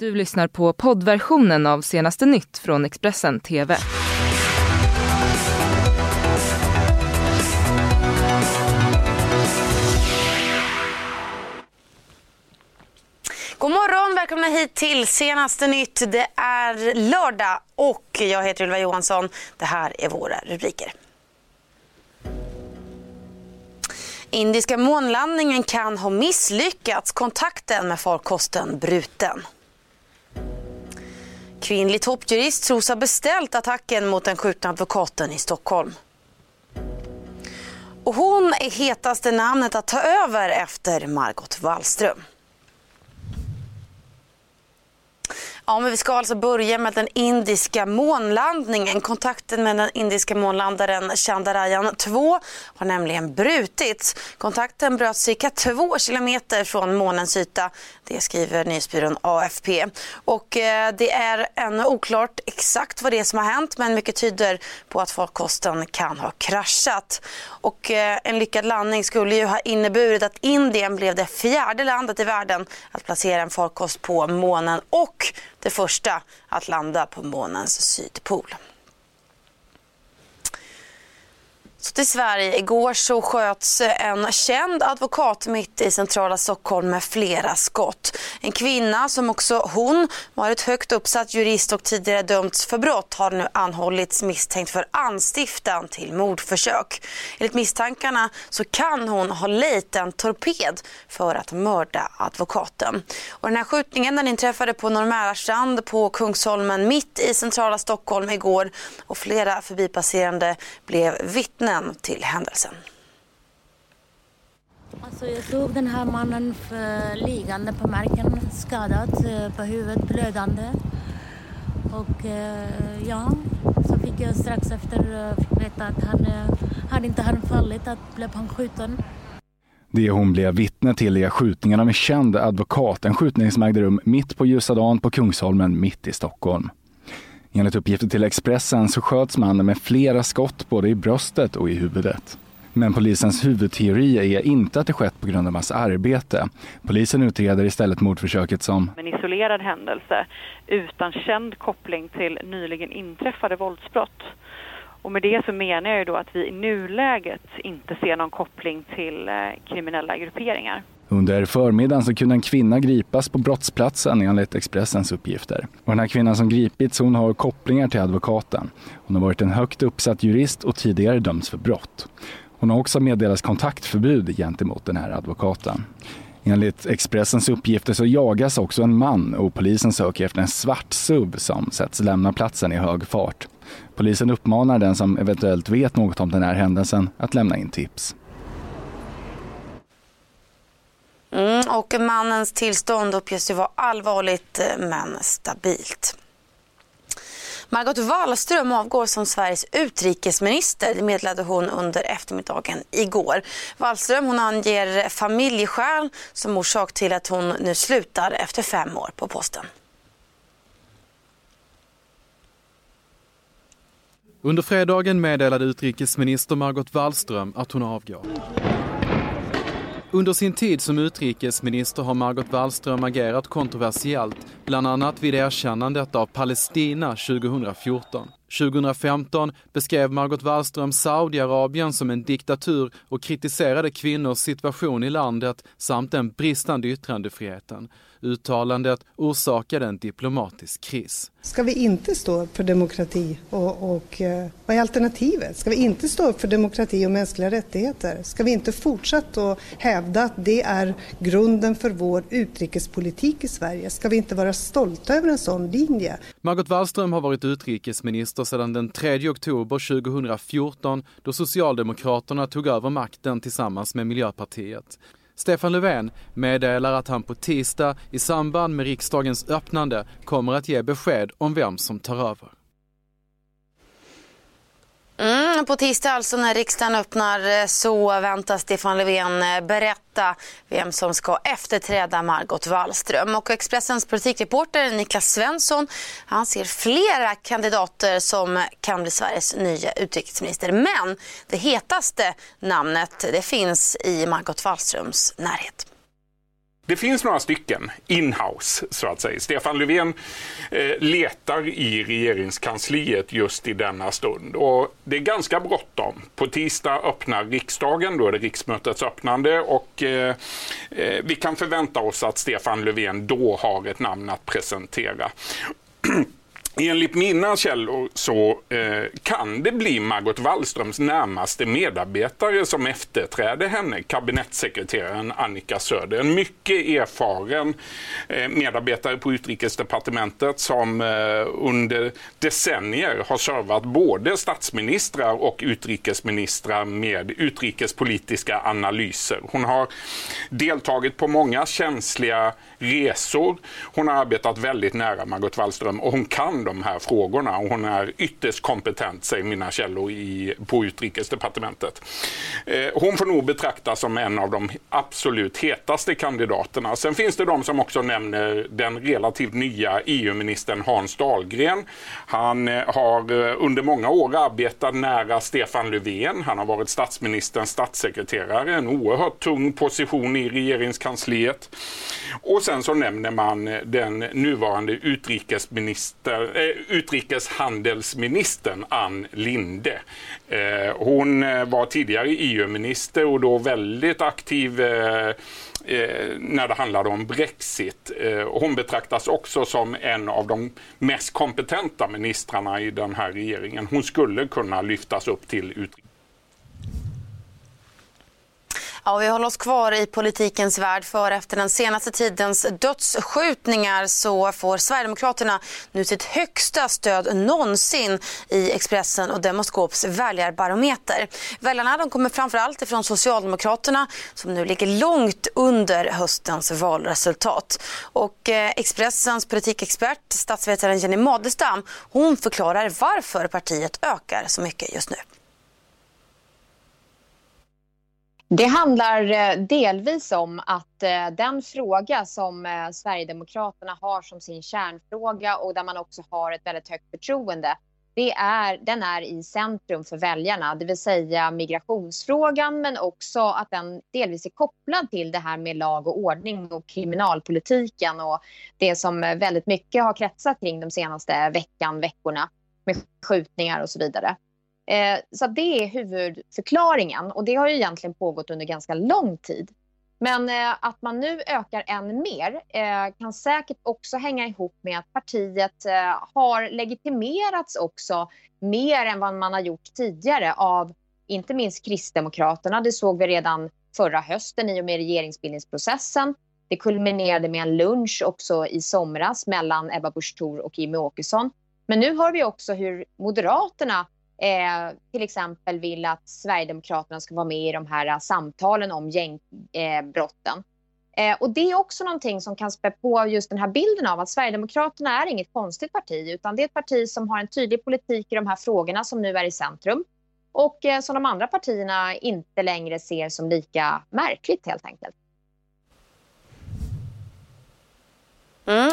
Du lyssnar på poddversionen av senaste nytt från Expressen TV. God morgon, välkomna hit till senaste nytt. Det är lördag och jag heter Ylva Johansson. Det här är våra rubriker. Indiska månlandningen kan ha misslyckats. Kontakten med farkosten bruten. Kvinnlig toppjurist tros ha beställt attacken mot den skjutna advokaten i Stockholm. Och hon är hetaste namnet att ta över efter Margot Wallström. Ja, men vi ska alltså börja med den indiska månlandningen. Kontakten med den indiska månlandaren Chandrayaan 2 har nämligen brutits. Kontakten bröts cirka två kilometer från månens yta. Det skriver nyhetsbyrån AFP. Och eh, det är ännu oklart exakt vad det är som har hänt men mycket tyder på att farkosten kan ha kraschat. Och eh, en lyckad landning skulle ju ha inneburit att Indien blev det fjärde landet i världen att placera en farkost på månen och det första att landa på månens sydpol. Så till Sverige. Igår så sköts en känd advokat mitt i centrala Stockholm med flera skott. En kvinna som också hon varit högt uppsatt jurist och tidigare dömts för brott har nu anhållits misstänkt för anstiftan till mordförsök. Enligt misstankarna så kan hon ha lejt en torped för att mörda advokaten. Och den här skjutningen den inträffade på Norr på Kungsholmen mitt i centrala Stockholm igår och flera förbipasserande blev vittnen vittnen till händelsen. Alltså jag såg den här mannen liggande på marken, skadad eh, på huvudet, blödande. Och eh, ja, så fick jag strax efter eh, veta att han hade inte han fallit, att blev han skjuten. Det hon blev vittne till är skjutningen av en känd advokat, en skjutning som ägde rum mitt på ljusa dagen på Kungsholmen mitt i Stockholm. Enligt uppgifter till Expressen så sköts mannen med flera skott både i bröstet och i huvudet. Men polisens huvudteori är inte att det skett på grund av hans arbete. Polisen utreder istället mordförsöket som en isolerad händelse utan känd koppling till nyligen inträffade våldsbrott. Och med det så menar jag då att vi i nuläget inte ser någon koppling till eh, kriminella grupperingar. Under förmiddagen så kunde en kvinna gripas på brottsplatsen enligt Expressens uppgifter. Och den här kvinnan som gripits hon har kopplingar till advokaten. Hon har varit en högt uppsatt jurist och tidigare dömts för brott. Hon har också meddelats kontaktförbud gentemot den här advokaten. Enligt Expressens uppgifter så jagas också en man och polisen söker efter en svart SUV som sätts lämna platsen i hög fart. Polisen uppmanar den som eventuellt vet något om den här händelsen att lämna in tips. Mm, och mannens tillstånd uppges ju vara allvarligt eh, men stabilt. Margot Wallström avgår som Sveriges utrikesminister. Det meddelade hon under eftermiddagen igår. Wallström hon anger familjeskäl som orsak till att hon nu slutar efter fem år på posten. Under fredagen meddelade utrikesminister Margot Wallström att hon avgår. Under sin tid som utrikesminister har Margot Wallström agerat kontroversiellt, bland annat vid erkännandet av Palestina 2014. 2015 beskrev Margot Wallström Saudiarabien som en diktatur och kritiserade kvinnors situation i landet samt den bristande yttrandefriheten. Uttalandet orsakade en diplomatisk kris. Ska vi inte stå upp för demokrati och, och eh, vad är alternativet? Ska vi inte stå upp för demokrati och mänskliga rättigheter? Ska vi inte fortsätta att hävda att det är grunden för vår utrikespolitik i Sverige? Ska vi inte vara stolta över en sån linje? Margot Wallström har varit utrikesminister sedan den 3 oktober 2014 då Socialdemokraterna tog över makten tillsammans med Miljöpartiet. Stefan Löfven meddelar att han på tisdag i samband med riksdagens öppnande kommer att ge besked om vem som tar över. Mm, på tisdag alltså när riksdagen öppnar eh, så väntas Stefan Löfven eh, berätta vem som ska efterträda Margot Wallström. Och Expressens politikreporter Niklas Svensson han ser flera kandidater som kan bli Sveriges nya utrikesminister. Men det hetaste namnet det finns i Margot Wallströms närhet. Det finns några stycken inhouse, så att säga. Stefan Löfven eh, letar i regeringskansliet just i denna stund. Och det är ganska bråttom. På tisdag öppnar riksdagen, då är det riksmötets öppnande och eh, eh vi kan förvänta oss att Stefan Löfven då har ett namn att presentera. Enligt mina källor så eh, kan det bli Margot Wallströms närmaste medarbetare som efterträder henne, kabinettssekreteraren Annika Söder. En mycket erfaren eh, medarbetare på utrikesdepartementet som eh, under decennier har servat både statsministrar och utrikesministrar med utrikespolitiska analyser. Hon har deltagit på många känsliga resor. Hon har arbetat väldigt nära Margot Wallström och hon kan de här frågorna och hon är ytterst kompetent, säger mina källor i, på utrikesdepartementet. Eh, hon får nog betraktas som en av de absolut hetaste kandidaterna. Sen finns det de som också nämner den relativt nya EU-ministern Hans Dahlgren. Han eh, har eh, under många år arbetat nära Stefan Löfven. Han har varit statsministerns statssekreterare, en oerhört tung position i regeringskansliet. Och sen så nämner man eh, den nuvarande utrikesminister, Eh, utrikeshandelsministern Ann Linde. Eh, hon eh, var tidigare EU-minister och då väldigt aktiv när det handlade om Brexit. hon betraktas också som en av de mest kompetenta ministrarna i den här regeringen. Hon skulle kunna lyftas upp till utrikeshandelsministern. Ja, vi håller oss kvar i politikens värld för efter den senaste tidens dödsskjutningar så får Sverigedemokraterna nu sitt högsta stöd någonsin i Expressen och Demoskops väljarbarometer. Väljarna de kommer framförallt ifrån Socialdemokraterna som nu ligger långt under höstens valresultat. Och eh, Expressens politikexpert, statsvetaren Jenny Madestam, hon förklarar varför partiet ökar så mycket just nu. Det handlar eh, delvis om att eh, den fråga som eh, Sverigedemokraterna har som sin kärnfråga och där man också har ett väldigt högt förtroende, det är, den är i centrum för väljarna, det vill säga migrationsfrågan men också att den delvis är kopplad till det här med lag och ordning och kriminalpolitiken och det som väldigt mycket har kretsat kring de senaste veckan, veckorna med skjutningar och så vidare. Eh, så det är huvudförklaringen och det har ju egentligen pågått under ganska lång tid. Men eh, att man nu ökar än mer eh, kan säkert också hänga ihop med att partiet eh, har legitimerats också mer än vad man har gjort tidigare av inte minst Kristdemokraterna. Det såg vi redan förra hösten i och med regeringsbildningsprocessen. Det kulminerade med en lunch också i somras mellan Ebba Busch Thor och Jimmie Åkesson. Men nu hör vi också hur Moderaterna eh, till exempel vill att Sverigedemokraterna ska vara med i de här uh, samtalen om gängbrotten. Eh, eh, och det är också någonting som kan spä på just den här bilden av att Sverigedemokraterna är inget konstigt parti, utan det är ett parti som har en tydlig politik i de här frågorna som nu är i centrum och eh, som de andra partierna inte längre ser som lika märkligt helt enkelt.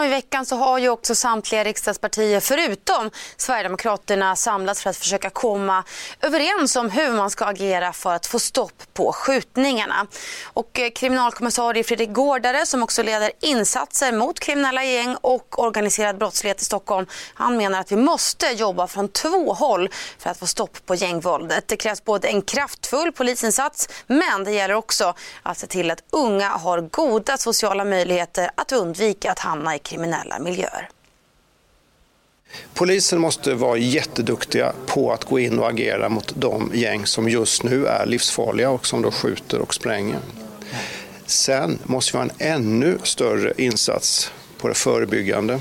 Och I veckan så har ju också samtliga riksdagspartier förutom Sverigedemokraterna samlats för att försöka komma överens om hur man ska agera för att få stopp på skjutningarna. Och eh, kriminalkommissarie Fredrik Gårdare som också leder insatser mot kriminella gäng och organiserad brottslighet i Stockholm. Han menar att vi måste jobba från två håll för att få stopp på gängvåldet. Det krävs både en kraftfull polisinsats men det gäller också att se till att unga har goda sociala möjligheter att undvika att hamna i kriminalitet kriminella miljöer. Polisen måste vara jätteduktiga på att gå in och agera mot de gäng som just nu är livsfarliga och som då skjuter och spränger. Sen måste vi ha en ännu större insats på det förebyggande.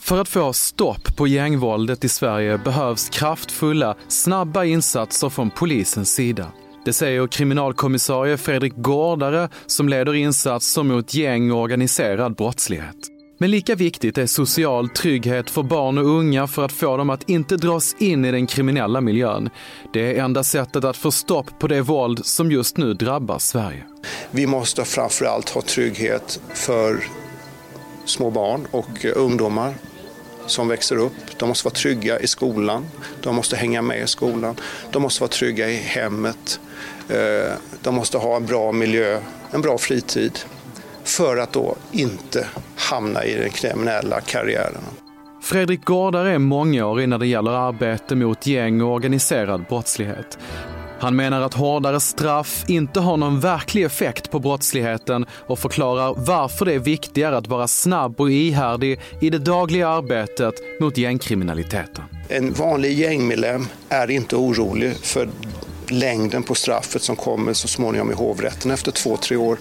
För att få stopp på gängvåldet i Sverige behövs kraftfulla, snabba insatser från polisens sida. Det säger kriminalkommissarie Fredrik Gårdare som leder insatser mot gäng och organiserad brottslighet. Men lika viktigt är social trygghet för barn och unga för att få dem att inte dras in i den kriminella miljön. Det är enda sättet att få stopp på det våld som just nu drabbar Sverige. Vi måste framförallt ha trygghet för små barn och eh, ungdomar som växer upp. De måste vara trygga i skolan, de måste hänga med i skolan, de måste vara trygga i hemmet. Eh, de måste ha en bra miljö, en bra fritid för att då inte hamna i den kriminella karriären. Fredrik Gårdar är mångårig när det gäller arbete mot gäng och organiserad brottslighet. Han menar att hårdare straff inte har någon verklig effekt på brottsligheten och förklarar varför det är viktigare att vara snabb och ihärdig i det dagliga arbetet mot gängkriminaliteten. En vanlig gängmedlem är inte orolig för längden på straffet som kommer så småningom i hovrätten efter två, tre år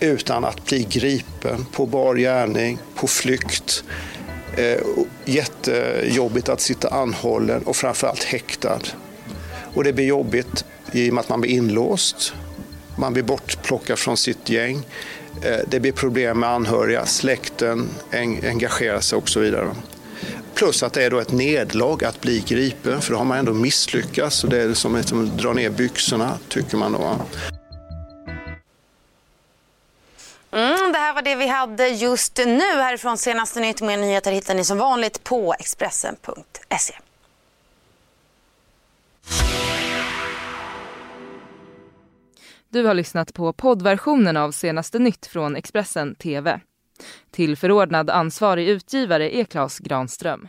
utan att bli gripen på bar gärning, på flykt. Eh, jättejobbigt att sitta anhållen och framförallt häktad. Och det blir jobbigt i och med att man blir inlåst, man blir bortplockad från sitt gäng. Eh, det blir problem med anhöriga, släkten engagerar sig och så vidare. Plus att det är då ett nedlag att bli gripen, för då har man ändå misslyckats. Och det är som att dra ner byxorna, tycker man då. Var det vi hade just nu. Härifrån senaste nytt. Mer nyheter hittar ni som vanligt på Expressen.se. Du har lyssnat på poddversionen av senaste nytt från Expressen TV. Till förordnad ansvarig utgivare är Klas Granström.